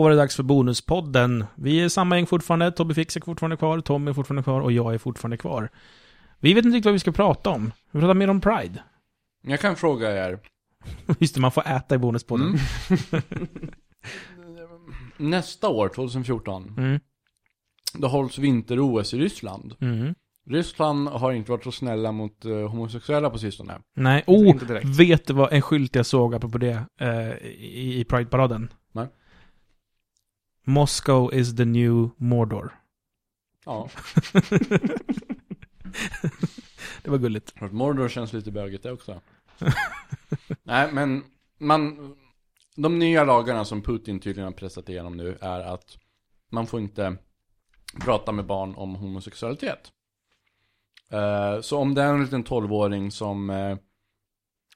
Då var det dags för Bonuspodden. Vi är samma gäng fortfarande. Tobbe Fix är fortfarande kvar, Tom är fortfarande kvar och jag är fortfarande kvar. Vi vet inte riktigt vad vi ska prata om. Vi pratar mer om Pride. Jag kan fråga er. Just det, man får äta i Bonuspodden. Mm. Nästa år, 2014, Mm. då hålls vinter-OS i Ryssland. Mm. Ryssland har inte varit så snälla mot eh, homosexuella på sistone. Nej, oh, vet du vad en skylt jag såg apropå det eh, i, i Pride-paraden? Moscow is the new Mordor. Ja, det var gulligt. Mordor känns lite bögigt det också. Nej, men man... De nya lagarna som Putin tydligen har pressat igenom nu är att man får inte prata med barn om homosexualitet. Eh, så om det är en liten 12-åring som eh,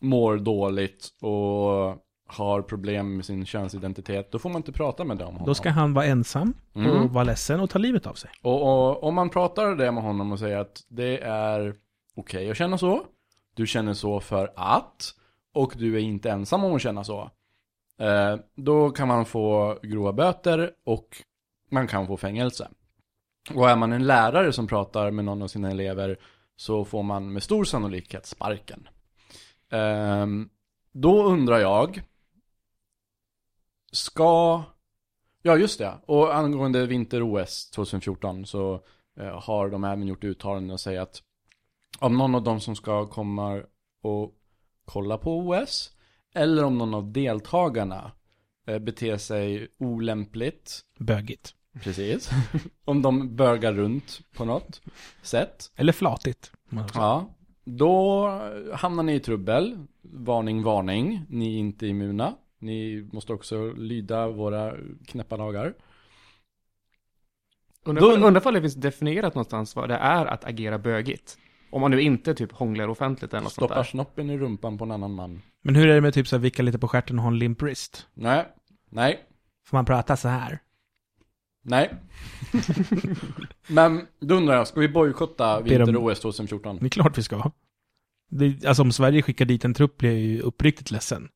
mår dåligt och har problem med sin könsidentitet, då får man inte prata med dem om honom. Då ska han vara ensam Mm. och vara ledsen och ta livet av sig. Och, om man pratar det med honom och säger att det är okej att känna så, du känner så för att, och du är inte ensam om att känna så. Eh, då kan man få grova böter och man kan få fängelse. Och är man en lärare som pratar med någon av sina elever så får man med stor sannolikhet sparken. Eh, då undrar jag, ska Ja, just det. Och angående vinter-OS 2014 så eh, har de även gjort uttalanden och säger att om någon av dem som ska komma och kolla på OS eller om någon av deltagarna eh, beter sig olämpligt, Bögigt. precis, om de bögar runt på något sätt, Eller flatigt. ja, då hamnar ni i trubbel. Varning, varning, ni är inte immuna. Ni måste också lyda våra knäppa lagar. Undrar ifall det finns definierat någonstans vad det är att agera bögigt. Om man nu inte typ hånglar offentligt eller något sånt Stoppar där. snoppen i rumpan på en annan man. Men hur är det med typ så här vicka lite på stjärten och ha en limp wrist? Nej, nej, Får man prata så här? nej. Men då undrar jag, ska vi bojkotta vinter-OS 2014? Det är klart vi ska. Det, alltså om Sverige skickar dit en trupp blir jag ju uppriktigt ledsen.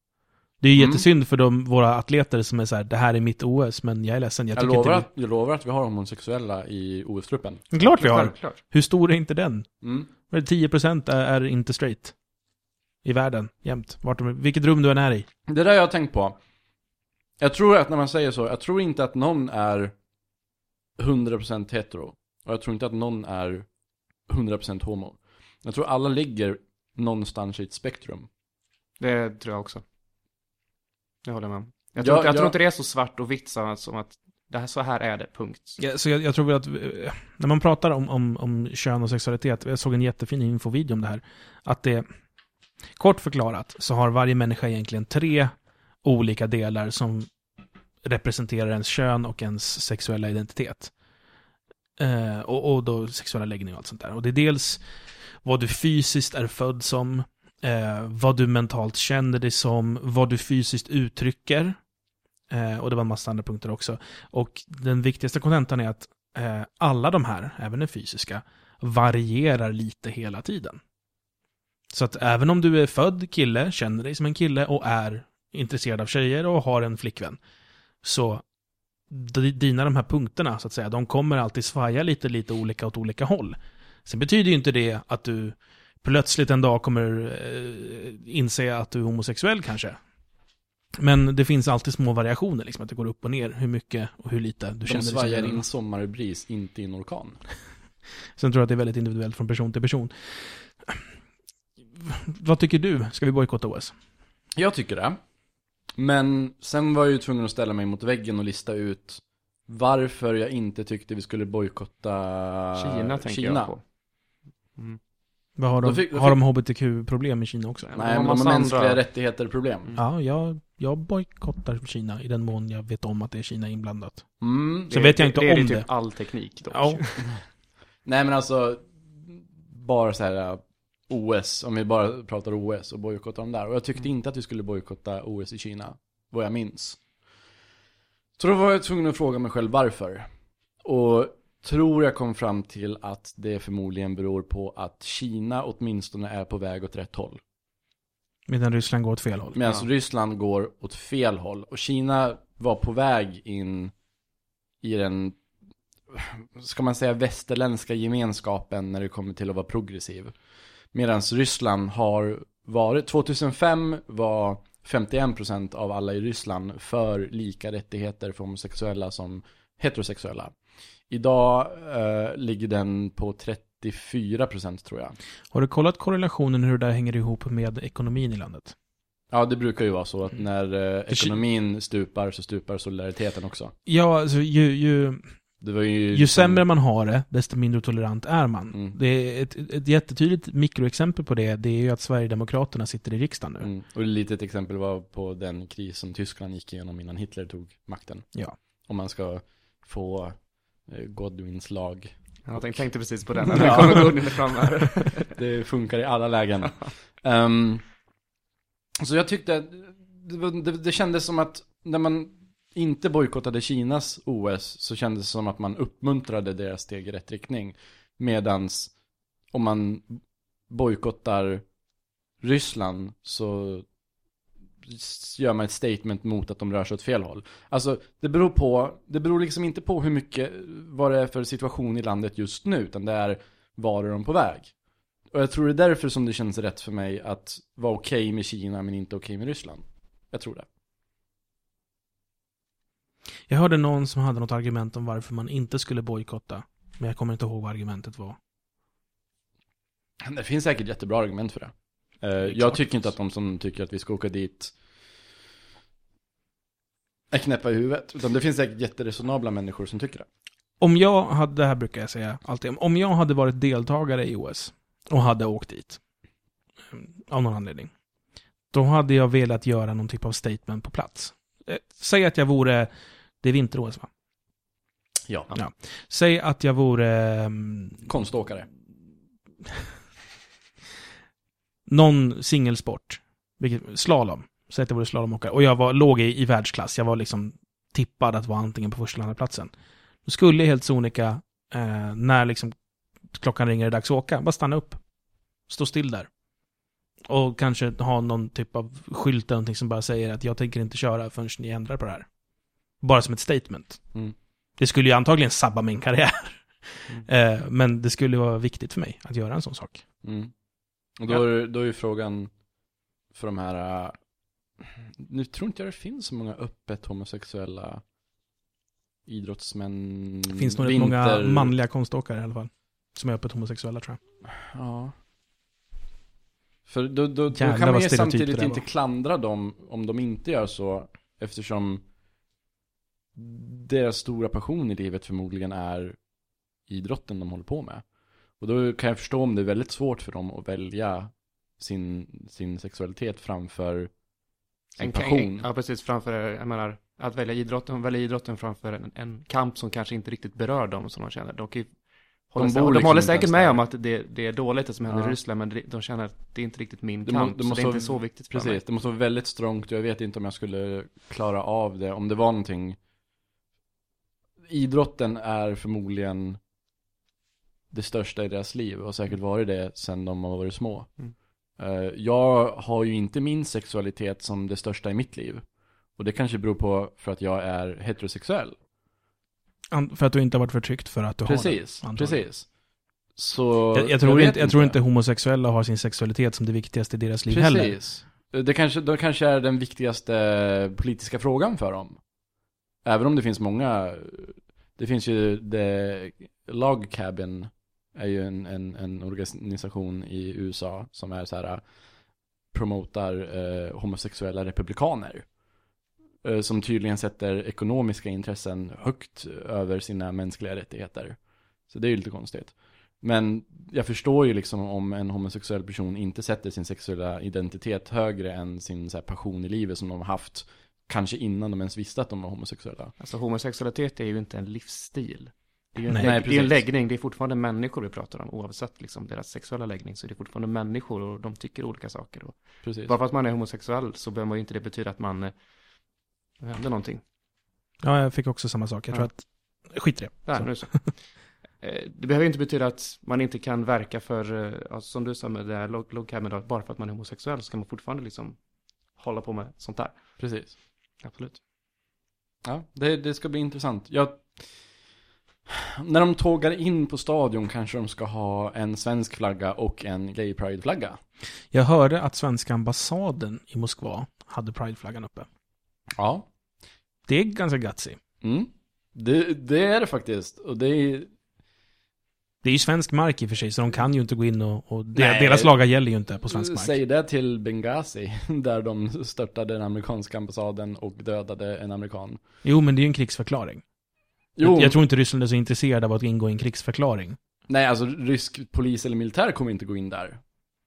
Det är ju Mm. jättesynd för de, våra atleter som är så här, det här är mitt OS, men jag är ledsen. Jag Jag tycker lovar, inte att, jag lovar att vi har homosexuella i OS-truppen. Klart vi har. Självklart. Hur stor är inte den? Mm. Vad är det, 10% är, är inte straight. I världen, jämt. Vart de, vilket rum du än är i. Det där jag har tänkt på. Jag tror att när man säger så, jag tror inte att någon är 100% hetero. Och jag tror inte att någon är 100% homo. Jag tror alla ligger någonstans i ett spektrum. Det tror jag också. Det håller jag med om. Jag Ja, tror, inte, jag ja. tror inte det är så svart och vitt som att det här, så här är det, punkt. Ja, så jag, jag tror väl att, eh, när man pratar om, om, om kön och sexualitet, jag såg en jättefin infovideo om det här, att det, kort förklarat, så har varje människa egentligen tre olika delar som representerar ens kön och ens sexuella identitet. Eh, och, och då sexuella läggning och allt sånt där. Och det är dels vad du fysiskt är född som, eh, vad du mentalt känner dig som, vad du fysiskt uttrycker. Eh, och det var en massa andra punkter också. Och den viktigaste kontentan är att eh, alla de här, även den fysiska, varierar lite hela tiden. Så att även om du är född kille, känner dig som en kille och är intresserad av tjejer och har en flickvän, så dina de här punkterna, så att säga, de kommer alltid svaja lite, lite olika åt olika håll. Sen betyder ju inte det att du plötsligt en dag kommer eh, inse att du är homosexuell kanske. Men det finns alltid små variationer, liksom att det går upp och ner, hur mycket och hur lite du De känner dig som svajar i en sommarbris, inte i en orkan. Sen tror jag att det är väldigt individuellt från person till person. Vad tycker du? Ska vi bojkotta OS? Jag tycker det. Men sen var jag ju tvungen att ställa mig mot väggen och lista ut varför jag inte tyckte vi skulle bojkotta Kina tänker Kina. jag på. Mm. Vad har Då de, fick- då har de hbtq-problem i Kina också? Nej, men de har mänskliga andra- rättigheter problem. Mm. Ja, jag, jag bojkottar Kina i den mån jag vet om att det är Kina inblandat. Mm. Så vet jag inte det, om det. är det. typ all teknik dock. Ja. Nej men alltså, bara så här uh, OS, om vi bara pratar OS och bojkottar dem där. Och jag tyckte inte att vi skulle bojkotta OS i Kina, vad jag minns. Så då var jag tvungen att fråga mig själv varför. Och tror jag kom fram till att det förmodligen beror på att Kina åtminstone är på väg åt rätt håll. Medan Ryssland går åt fel håll. Medan Ja. Ryssland går åt fel håll. Och Kina var på väg in i den, ska man säga, västerländska gemenskapen när det kommer till att vara progressiv. Medan Ryssland har varit, 2005 var 51% av alla i Ryssland för lika rättigheter för homosexuella som heterosexuella. Idag eh, ligger den på 34% tror jag. Har du kollat korrelationen hur det där hänger ihop med ekonomin i landet? Ja, det brukar ju vara så att när eh, ekonomin stupar så stupar solidariteten också. Ja, alltså ju, ju, ju... ju sämre man har det, desto mindre tolerant är man. Mm. Det är ett, ett jättetydligt mikroexempel på det, det är ju att Sverigedemokraterna sitter i riksdagen nu. Mm. Och ett litet exempel var på den kris som Tyskland gick igenom innan Hitler tog makten. Ja. Om man ska få Godwins lag. Jag tänkte, precis på den, Ja. när den kommer Godwin fram här. Det funkar i alla lägen. Ehm, så jag tyckte, det, det, det kändes som att när man inte bojkottade Kinas OS så kändes det som att man uppmuntrade deras steg i rätt riktning. Medans om man bojkottar Ryssland så gör man ett statement mot att de rör sig åt fel håll. Alltså, det beror på, det beror liksom inte på hur mycket, vad det är för situation i landet just nu, utan det är var är de på väg. Och jag tror det är därför som det känns rätt för mig att vara okej med Kina men inte okej med Ryssland. Jag tror det. Jag hörde någon som hade något argument om varför man inte skulle bojkotta. Men jag kommer inte ihåg vad argumentet var. Det finns säkert jättebra argument för det. Eh, jag tycker inte att de som tycker att vi ska åka dit är knäppa i huvudet. Utan det finns säkert jätteresonabla människor som tycker det. Om jag hade, det här brukar jag säga alltid, om jag hade varit deltagare i OS och hade åkt dit, mm, av någon anledning, då hade jag velat göra någon typ av statement på plats. Eh, Säg att jag vore, det är vinter-OS va? Ja. Ja. Säg att jag vore mm, Konståkare. någon singelsport, vilket, slalom, säg att jag vore slalomåkare, och jag var, låg i, i världsklass, jag var liksom tippad att vara antingen på första eller andra platsen. Då skulle helt sonika, eh, när liksom klockan ringer det är dags att åka, bara stanna upp. Stå still där. Och kanske ha någon typ av skylt eller någonting som bara säger att jag tänker inte köra förrän ni ändrar på det här. Bara som ett statement. Mm. Det skulle ju antagligen sabba min karriär. Mm. Eh, men det skulle vara viktigt för mig att göra en sån sak. Mm. Och då, är, då är ju frågan för de här, äh, nu tror inte jag det finns så många öppet homosexuella idrottsmän. Det finns nog rätt många manliga konståkare i alla fall. Som är öppet homosexuella tror jag. Ja. För då, då, då kan man ju samtidigt inte klandra dem om de inte gör så. Eftersom deras stora passion i livet förmodligen är idrotten de håller på med. Och då kan jag förstå om det är väldigt svårt för dem att välja sin, sin sexualitet framför sin En, passion. ja, precis. Framför, jag menar, att välja idrotten, välja idrotten framför en, en kamp som kanske inte riktigt berör dem som de känner. De, kan ju hålla, bor sig- de liksom håller säkert med om att det, det är dåligt det som händer Ja. i Ryssland, men de känner att det är inte riktigt min Det må- kamp, det så det är inte så viktigt för mig. Precis, det måste vara väldigt strångt. Jag vet inte om jag skulle klara av det. Om det var någonting. Idrotten är förmodligen det största i deras liv och säkert varit det sedan de har varit små. Mm. Eh, Jag har ju inte min sexualitet som det största i mitt liv. Och det kanske beror på för att jag är heterosexuell. An- För att du inte har varit förtryckt för att du Precis, har det. precis. Så Jag, jag, tror vet inte, jag tror inte homosexuella har sin sexualitet som det viktigaste i deras liv heller. Precis. Det kanske, det kanske är den viktigaste politiska frågan för dem. Även om det finns många, det finns ju The Log Cabin är ju en, en, en organisation i USA som är så här äh, promotar eh, homosexuella republikaner. Eh, som tydligen sätter ekonomiska intressen högt över sina mänskliga rättigheter. Så det är ju lite konstigt. Men jag förstår ju liksom om en homosexuell person inte sätter sin sexuella identitet högre än sin så här, passion i livet som de har haft kanske innan de ens visste att de var homosexuella. Alltså homosexualitet är ju inte en livsstil. Det är ju en, Nej, lägg- det är en läggning, det är fortfarande människor vi pratar om, oavsett liksom deras sexuella läggning, så det är fortfarande människor och de tycker olika saker. Och Precis. bara för att man är homosexuell så behöver man ju inte det betyda att man eh, det händer någonting. Ja, jag fick också samma sak. Jag tror Ja. att... Skit i det. Där, Så. nu så. Eh, Det behöver ju inte betyda att man inte kan verka för, eh, alltså, som du sa med det här log- logcabben, då, bara för att man är homosexuell så ska man fortfarande liksom hålla på med sånt där. Precis. Absolut. Ja, det, det ska bli intressant. Jag... När de tågar in på stadion kanske de ska ha en svensk flagga och en gay pride-flagga. Jag hörde att svenska ambassaden i Moskva hade prideflaggan uppe. Ja. Det är ganska gutsy. Mm. Det, det är det faktiskt. Och det är... Det är ju svensk mark i och för sig, så de kan ju inte gå in och... och Nej. deras lagar gäller ju inte på svensk mark. Säg det till Benghazi, där de störtade den amerikanska ambassaden och dödade en amerikan. Jo, men det är ju en krigsförklaring. Jo, Jag, tror inte Ryssland är så intresserad av att ingå i en krigsförklaring. nej alltså rysk polis eller militär kommer inte gå in där.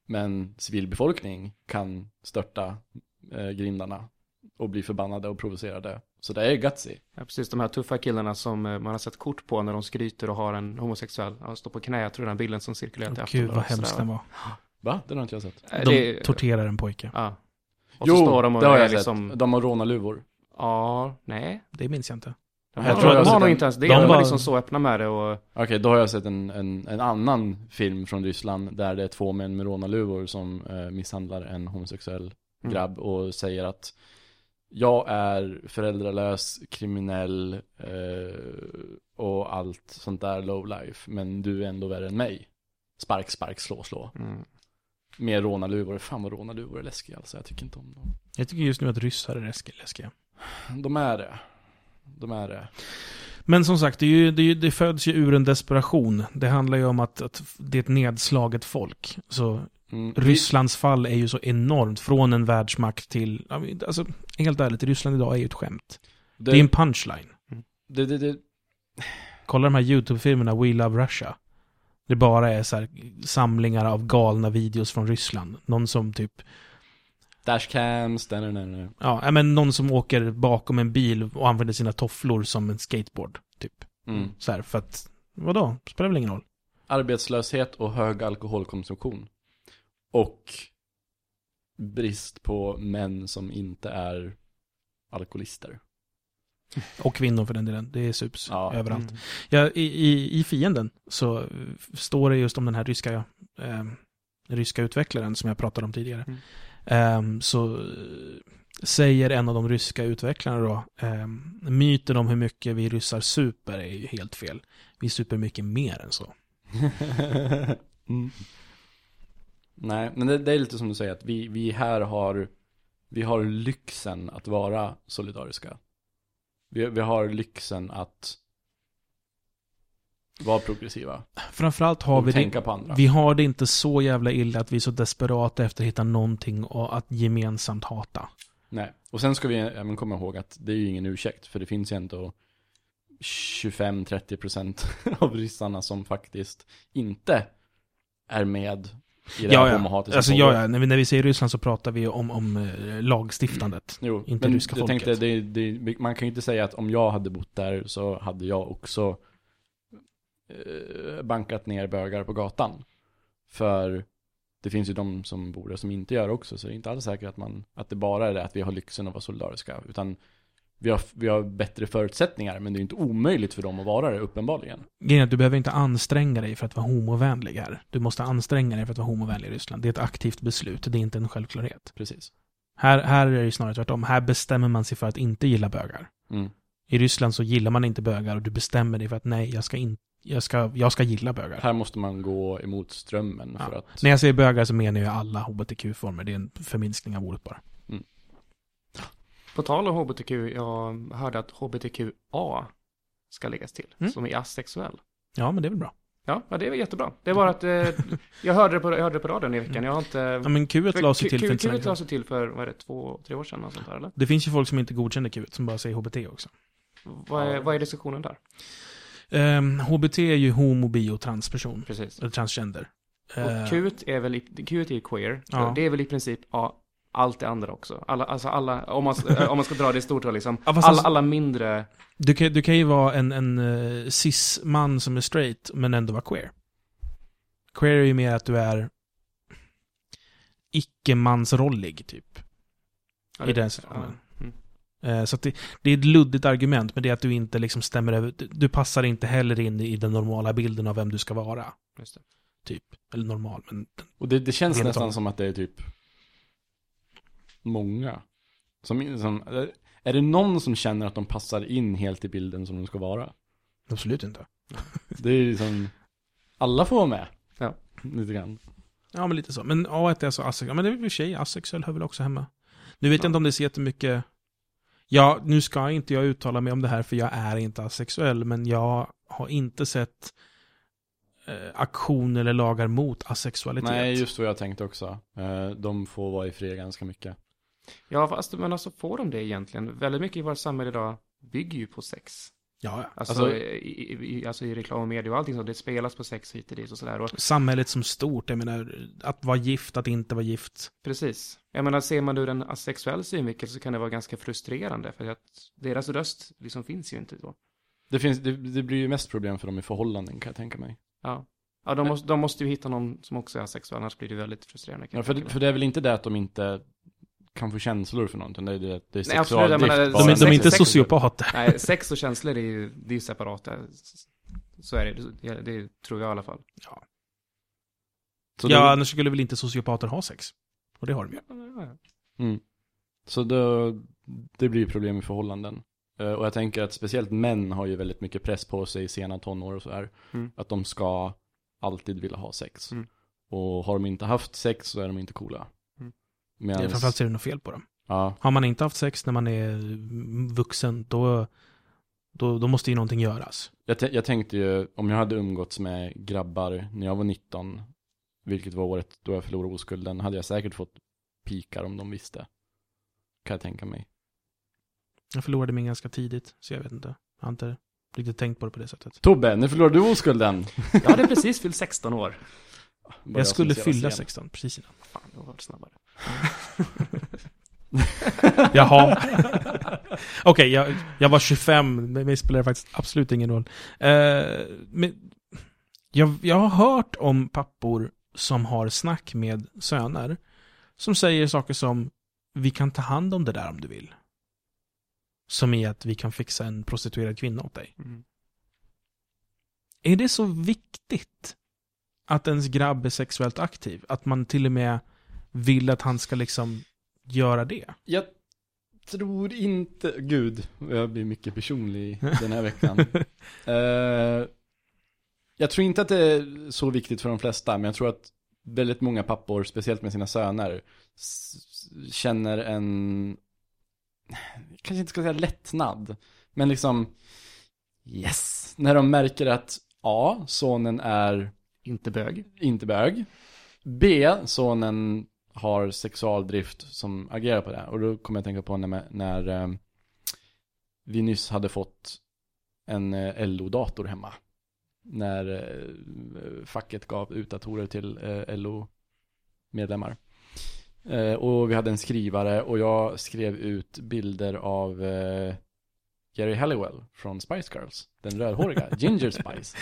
Men civilbefolkning kan störta eh, grindarna och bli förbannade och provocerade. Så det är gutsy. Ja, precis, de här tuffa killarna som eh, man har sett kort på när de skryter och har en homosexuell, ja, står på knä, jag tror den bilden som cirkulerat i Åh, Gud, vad hemskt den var. Va? Den har inte jag sett. Eh, De det- torterar en pojke. Ja. Och så står de och det har är jag liksom, sett. De har rånarluvor. ja, nej. Det minns jag inte. De Jag tror de har nog inte ens det, de de, bara- var liksom så öppna med det och, Okej, då har jag sett en, en, en annan film från Ryssland där det är två män med rånarluvor som eh, misshandlar en homosexuell Mm. grabb och säger att jag är föräldralös, kriminell eh, och allt sånt där low life, men du är ändå värre än mig. Spark, spark, slå, slå. mm. Med rånarluvor. Fan vad rånarluvor är läskiga alltså, jag tycker inte om dem. Jag tycker just nu att ryssar är läsk- läskiga. De är det. De är det. Men som sagt, det, ju, det, det föds ju ur en desperation. Det handlar ju om att, att det är ett nedslaget folk. Så Mm. Rysslands fall är ju så enormt. Från en världsmakt till... Alltså, helt ärligt, Ryssland idag är ju ett skämt. Det, Det, är en punchline. det, det, Kolla de här YouTube-filmerna, We Love Russia. Det bara är så här samlingar av galna videos från Ryssland. Någon som typ, dashcams, där, där, där. ja, men någon som åker bakom en bil och använder sina tofflor som en skateboard. Typ. Mm. Så här, för att, vadå? Spelar väl ingen roll? arbetslöshet och hög alkoholkonsumtion. Och brist på män som inte är alkoholister. Och kvinnor för den delen. Det är sups Ja. överallt. Mm. Ja, i, i, I fienden så står det just om den här ryska, eh, ryska utvecklaren som jag pratade om tidigare. Mm. Ehm, så eh, säger en av de ryska utvecklarna då, ehm, myten om hur mycket vi ryssar super är ju helt fel. Vi super mycket mer än så. mm. Nej, men det, det är lite som du säger att vi, vi här har Vi har lyxen att vara solidariska Vi, vi har lyxen att vara progressiva Framförallt har och vi det, tänka på andra vi har det inte så jävla illa att vi är så desperata efter att hitta någonting och att gemensamt hata. Nej, och sen ska vi även komma ihåg att det är ju ingen ursäkt För det finns ju ändå 25-30% av ryssarna som faktiskt inte är med i det Ja, här ja. Alltså, ja, ja. När, vi, när vi säger Ryssland så pratar vi om, om eh, lagstiftandet. Jo, Inte men ryska jag folket. tänkte, det, det, man kan ju inte säga att om jag hade bott där så hade jag också bankat ner bögar på gatan. För det finns ju de som bor där som inte gör också, så det är inte alls säkert att, man, att det bara är det att vi har lyxen att vara solidariska. Utan vi har, vi har bättre förutsättningar, men det är inte omöjligt för dem att vara det, uppenbarligen. Grejen att du behöver inte anstränga dig för att vara homovänlig här. Du måste anstränga dig för att vara homovänlig i Ryssland. Det är ett aktivt beslut, det är inte en självklarhet. Precis. Här, här är det ju snarare tvärtom. Här bestämmer man sig för att inte gilla bögar. Mm. I Ryssland så gillar man inte bögar och du bestämmer dig för att nej, jag ska, in, jag ska, jag ska gilla bögar. Här måste man gå emot strömmen Ja. för att... När jag säger bögar så menar jag alla hbtq-former. Det är en förminskning av ordet bara. På tal om hbtq, jag hörde att hbtqa ska läggas till, Mm. som är asexuell. Ja, men det är väl bra. Ja, ja, det är väl jättebra. Det är bara att eh, jag, hörde det på, jag hörde det på radion i veckan. Jag har inte... Ja, men Q1 la sig till för inte så länge Q1 sedan. la sig till för, vad är det, två, tre år sedan och sånt där, eller? Det finns ju folk som inte godkänner Q1 som bara säger HBT också. Vad är, vad är diskussionen där? Um, HBT är ju homo, bio, transperson. Precis. Eller transgender. Och Eh, Q1 är väl, i- Q1 är ju queer. Ja. Det är väl i princip, ja, allt det andra också. Alla, alltså alla, om man, om man ska dra det i stort då liksom. Alla, alltså- alla mindre, Du kan, du kan ju vara en, en uh, cis-man som är straight, men ändå vara queer. Queer är ju mer att du är icke-mansrollig, typ. ja, I det- den situationen. Ja. Eh, Så att det, det är ett luddigt argument, men det är att du inte liksom stämmer över, du- passar inte heller in i den normala bilden av vem du ska vara. Just det. Typ. Eller normal, men Och det, det känns nästan klart. som att det är typ många. Som, som, är det någon som känner att de passar in helt i bilden som de ska vara? absolut inte. Det är liksom, alla får vara med. Ja. Lite grann. Ja, men lite så. Men A1 är alltså asexuell. Men det är väl i och för sig, asexuell hör väl också hemma. Nu vet jag Ja. inte om det är så jättemycket... Ja, nu ska inte jag uttala mig om det här för jag är inte asexuell, men jag har inte sett eh, aktion eller lagar mot asexualitet. Nej, just vad jag tänkte också. Eh, De får vara i fred ganska mycket. Ja, fast men alltså får de det egentligen? Väldigt mycket i vårt samhälle idag bygger ju på sex. Ja. Alltså, Alltså- i, i, alltså i reklam och media och allting så. Det spelas på sex hit och dit och sådär. Och Samhället som stort, jag menar, att vara gift, att inte vara gift. precis. Jag menar, ser man det ur en asexuell synvinkel så kan det vara ganska frustrerande. För att deras röst liksom finns ju inte då. Det, finns, det, det blir ju mest problem för dem i förhållanden kan jag tänka mig. Ja. Ja, de måste, de måste ju hitta någon som också är asexuell, annars blir det väldigt frustrerande. Ja, för, för det är väl inte det att de inte kan få känslor för någonting. Det är, det, det är Nej, absolut, sexualdrift. menar. De, de är inte sex- sociopater. Nej, sex och känslor är ju, det är ju separata. Så är det, det, tror jag i alla fall. Så ja, då- annars skulle väl inte sociopater ha sex? Och det har de ju. Mm. Så då, det blir problem i förhållanden. Eh, och jag tänker att speciellt män har ju väldigt mycket press på sig i sena tonår och så här. Mm. Att de ska alltid vilja ha sex. Mm. Och har de inte haft sex så är de inte coola. Ja, Medans, framförallt så är det något fel på dem. ja, Har man inte haft sex när man är vuxen, då, då, då måste ju någonting göras. jag, jag tänkte ju, om jag hade umgåtts med grabbar när jag var 19, vilket var året då jag förlorade oskulden, hade jag säkert fått pikar om de visste. Kan jag tänka mig. Jag förlorade min ganska tidigt, så jag vet inte. Jag har inte riktigt tänkt på det på det sättet. Tobbe, nu förlorade du oskulden. Jag hade precis fyllt 16 år. Bara Jag som skulle fylla sen. 16, precis innan. Fan, jag har varit snabbare. Jaha. Okej, jag, jag var 25, men mig spelar det faktiskt absolut ingen roll. Eh, men jag, jag har hört om pappor som har snack med söner, som säger saker som vi kan ta hand om det där om du vill. Som är att vi kan fixa en prostituerad kvinna åt dig. Mm. Är det så viktigt att ens grabb är sexuellt aktiv? Att man till och med vill att han ska liksom göra det? Jag tror inte, gud, jag blir mycket personlig den här veckan. Eh, jag tror inte att det är så viktigt för de flesta, men jag tror att väldigt många pappor, speciellt med sina söner, känner en, kanske inte ska säga lättnad, men liksom, yes, när de märker att A, sonen är Inte bög. inte bög. B, sonen har sexualdrift som agerar på det. Och då kommer jag att tänka på när, när eh, vi nyss hade fått en eh, LO-dator hemma. När eh, facket gav ut datorer till LO-medlemmar. Och vi hade en skrivare och jag skrev ut bilder av Gary Halliwell från Spice Girls. Den rödhåriga, Ginger Spice.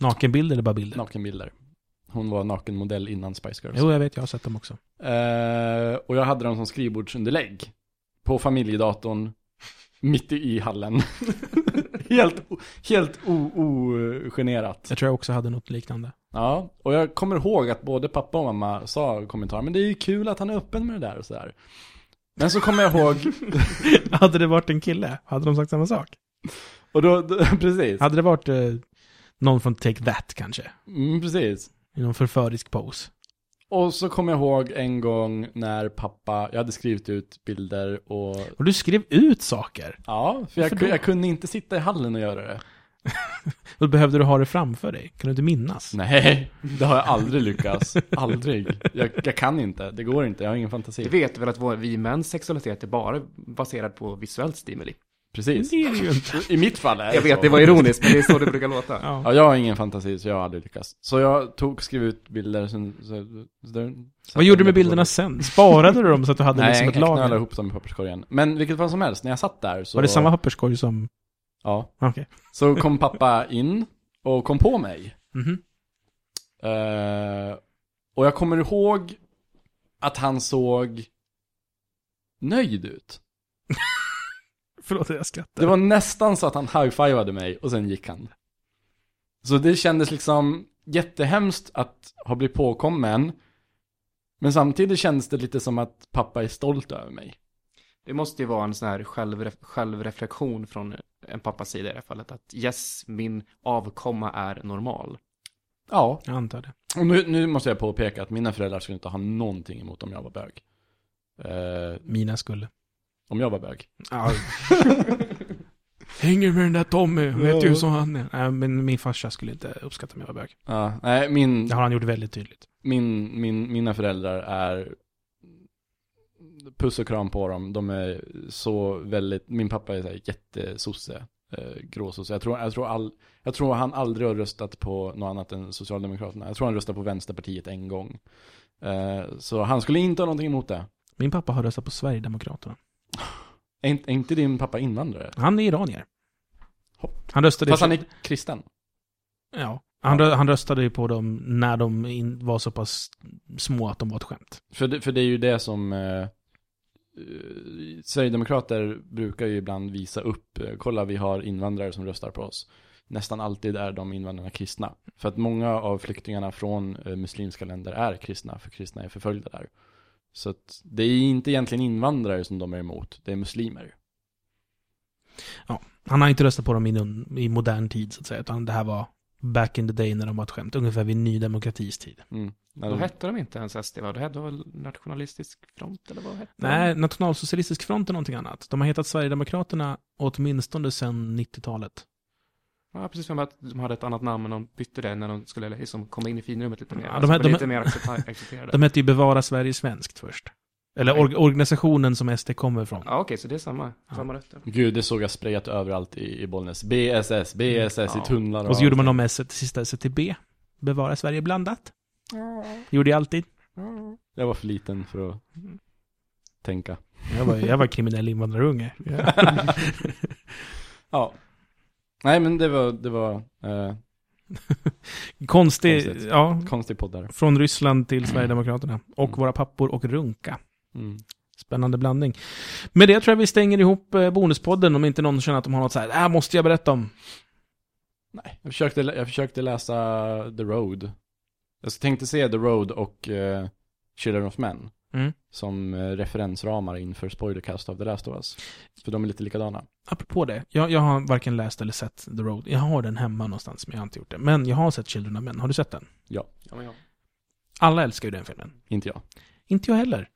Nakenbilder eller bara bilder? Nakenbilder. Hon var nakenmodell innan Spice Girls. Jo, jag vet, jag har sett dem också. Eh, och jag hade dem som skrivbordsunderlägg. På familjedatorn. Mitt i hallen. helt helt ogenerat. Jag tror jag också hade något liknande. Ja, och jag kommer ihåg att både pappa och mamma sa kommentarer, men det är ju kul att han är öppen med det där och sådär. Men så kommer jag ihåg, hade det varit en kille, hade de sagt samma sak? och då, då precis. Hade det varit eh, någon från Take That kanske? Mm, precis. I någon förförisk pose? Och så kommer jag ihåg en gång när pappa, jag hade skrivit ut bilder och Och du skrev ut saker? Ja, för jag, jag kunde inte sitta i hallen och göra det. Och då behövde du ha det framför dig? Kan du inte minnas? Nej, det har jag aldrig lyckats. Aldrig. Jag, jag kan inte, det går inte, jag har ingen Du fantasi. vet väl att vår, vi mäns sexualitet är bara baserad på visuellt stimuli? Precis. Det är det ju inte. I mitt fall är Jag vet, så. det var ironiskt, men det är så det brukar låta. Ja. Ja, jag har ingen fantasi så jag har aldrig lyckats. Så jag tog, skrev ut bilder, sen, så, så, där, Vad gjorde du med bilderna sen? Sparade du dem så att du hade Nej, liksom jag ett lager? ihop dem i papperskorgen. Men vilket fall som helst, när jag satt där så... Var det samma papperskorg som... Ja. Okej. Så kom pappa in och kom på mig. Mhm. Eh, och jag kommer ihåg att han såg nöjd ut. Förlåt, jag skrattar. Det var nästan så att han high-fivade mig och sen gick han. Så det kändes liksom jättehemskt att ha blivit påkommen. Men samtidigt kändes det lite som att pappa är stolt över mig. Det måste ju vara en sån här självref självreflektion från en pappas sida i det här fallet. Att yes, min avkomma är normal. Ja, Jag antar det. och nu, nu måste jag påpeka att mina föräldrar skulle inte ha någonting emot om jag var bög. Eh, Mina skulle. Om jag var bög. Ja. Hänger med den där Tommy, vet ju hur som han är. Nej, men min farsa skulle inte uppskatta om jag var bög. Ja, nej, min, Det har han gjort väldigt tydligt. min, min, mina föräldrar är puss och kram på dem. De är så väldigt, min pappa är så här jättesosse, eh, gråsosse. Jag tror, jag, tror all, jag tror han aldrig har röstat på något annat än Socialdemokraterna. Jag tror han röstade på Vänsterpartiet en gång. Eh, så han skulle inte ha någonting emot det. Min pappa har röstat på Sverigedemokraterna. Är, inte- är inte din pappa invandrare? Han är iranier. Hopp. Han röstade... Fast han är kristen. Ja. Han, rö- han röstade ju på dem när de in, var så pass små att de var ett skämt. För det, för det är ju det som eh, eh, Sverigedemokrater brukar ju ibland visa upp, eh, kolla vi har invandrare som röstar på oss. Nästan alltid är de invandrarna kristna. För att många av flyktingarna från eh, muslimska länder är kristna, för kristna är förföljda där. Så att det är inte egentligen invandrare som de är emot, det är muslimer. Han har inte röstat på dem i, någon, i modern tid, så att säga. Utan det här var back in the day när de var ett skämt. Ungefär vid Ny Demokratis tid. Mm. Då hette de inte ens SD, va? Då hette de väl Nationalistisk Front, eller vad hette Nej, de? Nationalsocialistisk front är någonting annat. De har hetat Sverigedemokraterna åtminstone sedan 90-talet. Ja, precis som att de hade ett annat namn, men de bytte det när de skulle liksom komma in i finrummet lite mer. Ja, Alltså, de här- bli de- lite mer accepterade. De hette ju Bevara Sverige Svenskt först. Eller or organisationen som SD kommer ifrån. Ja, okej, så det är samma, Ja. samma rötter. Gud, det såg jag sprayat överallt i, i Bollnäs. BSS, BSS Ja. i tunnlar och Och så gjorde man om S till sista S till B. Bevara Sverige blandat. Gjorde jag alltid. Jag var för liten för att tänka. Jag var, jag var kriminell invandrarunge. Ja. Nej men det var, det var eh, Konstig, Konstigt. ja. konstig podd där. Från Ryssland till Sverigedemokraterna. Och Mm. våra pappor och runka. Mm. Spännande blandning. Med det tror jag vi stänger ihop eh, bonuspodden om inte någon känner att de har något så här, det här måste jag berätta om. Nej, jag försökte, jag försökte läsa The Road. Jag tänkte se The Road och eh, Children of Men. Mm. Som eh, referensramar inför spoilercast av The Last of Us. För de är lite likadana. Apropå det, jag, jag har varken läst eller sett The Road. Jag har den hemma någonstans, men jag har inte gjort det. Men jag har sett Children of Men. Har du sett den? Ja, men ja. Alla älskar ju den filmen. Inte jag. Inte jag heller.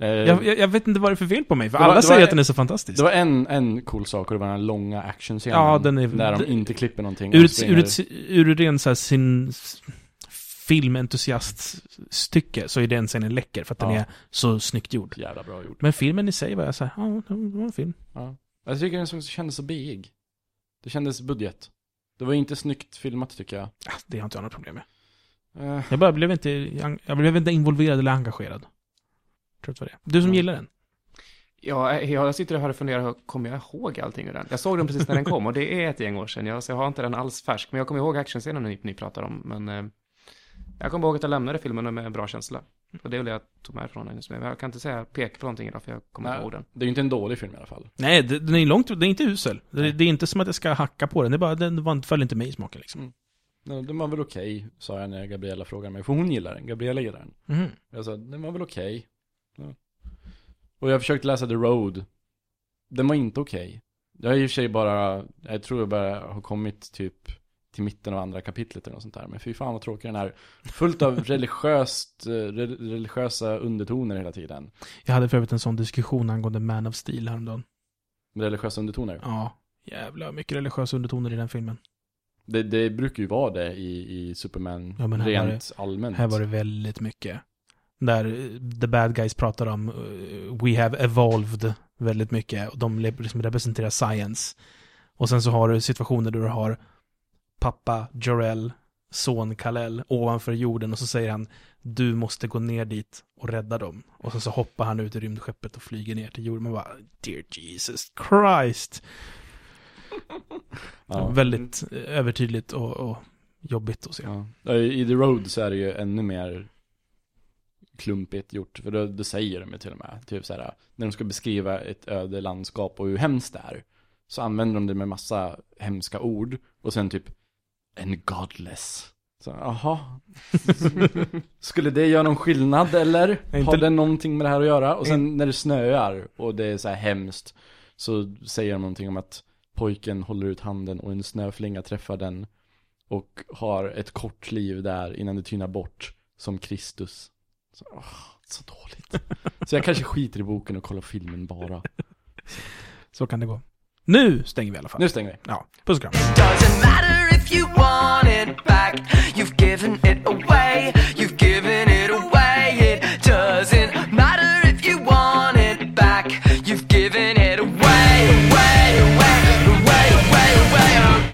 Eh, Jag, jag, jag vet inte vad det är för fel på mig, för var- alla säger var- att den är så fantastisk. Det var en, en cool sak och det var den här långa actionscenen. Ja, den är- Där de inte klipper någonting. Ur ett, ur ett, ur ren så här, sin filmentusiaststycke så är den scenen läcker för att den Ja. är så snyggt gjord. Jävla bra gjort. Men filmen i sig var jag såhär, ja, det var en film. Ja. Jag tycker den kändes så biig. Det kändes budget. Det var inte snyggt filmat tycker jag. Ja, det har inte jag några problem med. Eh, Jag bara blev inte, jag blev inte involverad eller engagerad. Tror det var det. Du som Ja. gillar den? Ja, jag sitter här och funderar, kommer jag ihåg allting ur den? Jag såg den precis när den kom och det är ett gäng år sedan. Jag, så jag har inte den alls färsk, men jag kommer ihåg actionscenen ni, ni pratar om. Men eh, jag kommer ihåg att jag lämnade filmen med en bra känsla. Och det är väl det jag tog med från den. Men jag kan inte säga peka på någonting idag, för jag kommer inte ihåg den. det är ju inte en dålig film i alla fall. Nej, det- den är långt, den är inte usel. Det, det är inte som att jag ska hacka på den, det är bara, den var, föll inte mig i smaken liksom. Den, den var väl okej, sa jag när Gabriella frågade mig. För hon gillar den, Gabriella gillar den. Mhm. Jag sa, den var väl okej. Ja. Och jag försökte läsa The Road. Den var inte okej. Jag har i och för sig bara, jag tror jag bara har kommit typ till mitten av andra kapitlet eller något sånt där. Men fy fan vad tråkig den är. Fullt av religiöst, eh, re- religiösa undertoner hela tiden. Jag hade för övrigt en sån diskussion angående Man of Steel häromdagen. Med religiösa undertoner. Ja, jävla mycket religiösa undertoner i den filmen. Det, det brukar ju vara det i, i Superman Ja, rent allmänt. Här var det väldigt mycket. Där eh, the bad guys pratar om eh, we have evolved väldigt mycket och de liksom representerar science. Och sen så har du situationer där du har pappa Jorel, son Kalel ovanför jorden och så säger han du måste gå ner dit och rädda dem. Och sen så hoppar han ut i rymdskeppet och flyger ner till jorden. Man bara, dear Jesus Christ. Ja. Väldigt eh, övertydligt och, och jobbigt att se. Ja. I The Road så är det ju ännu mer klumpigt gjort, för det, det säger de ju till och med. Typ så här, när de ska beskriva ett öde landskap och hur hemskt det är, så använder de det med massa hemska ord, och sen typ, en godless. Så, aha. Skulle det göra någon skillnad eller? Inte- Har det någonting med det här att göra? Och sen när det snöar och det är så här hemskt, så säger de någonting om att pojken håller ut handen och en snöflinga träffar den och har ett kort liv där innan det tynar bort som Kristus. Så, åh, så dåligt. Så jag kanske skiter i boken och kollar filmen bara. Så kan det gå. Nu stänger vi i alla fall. Nu stänger vi. Ja, puss och kram. you want it back. You've given it away, you've given it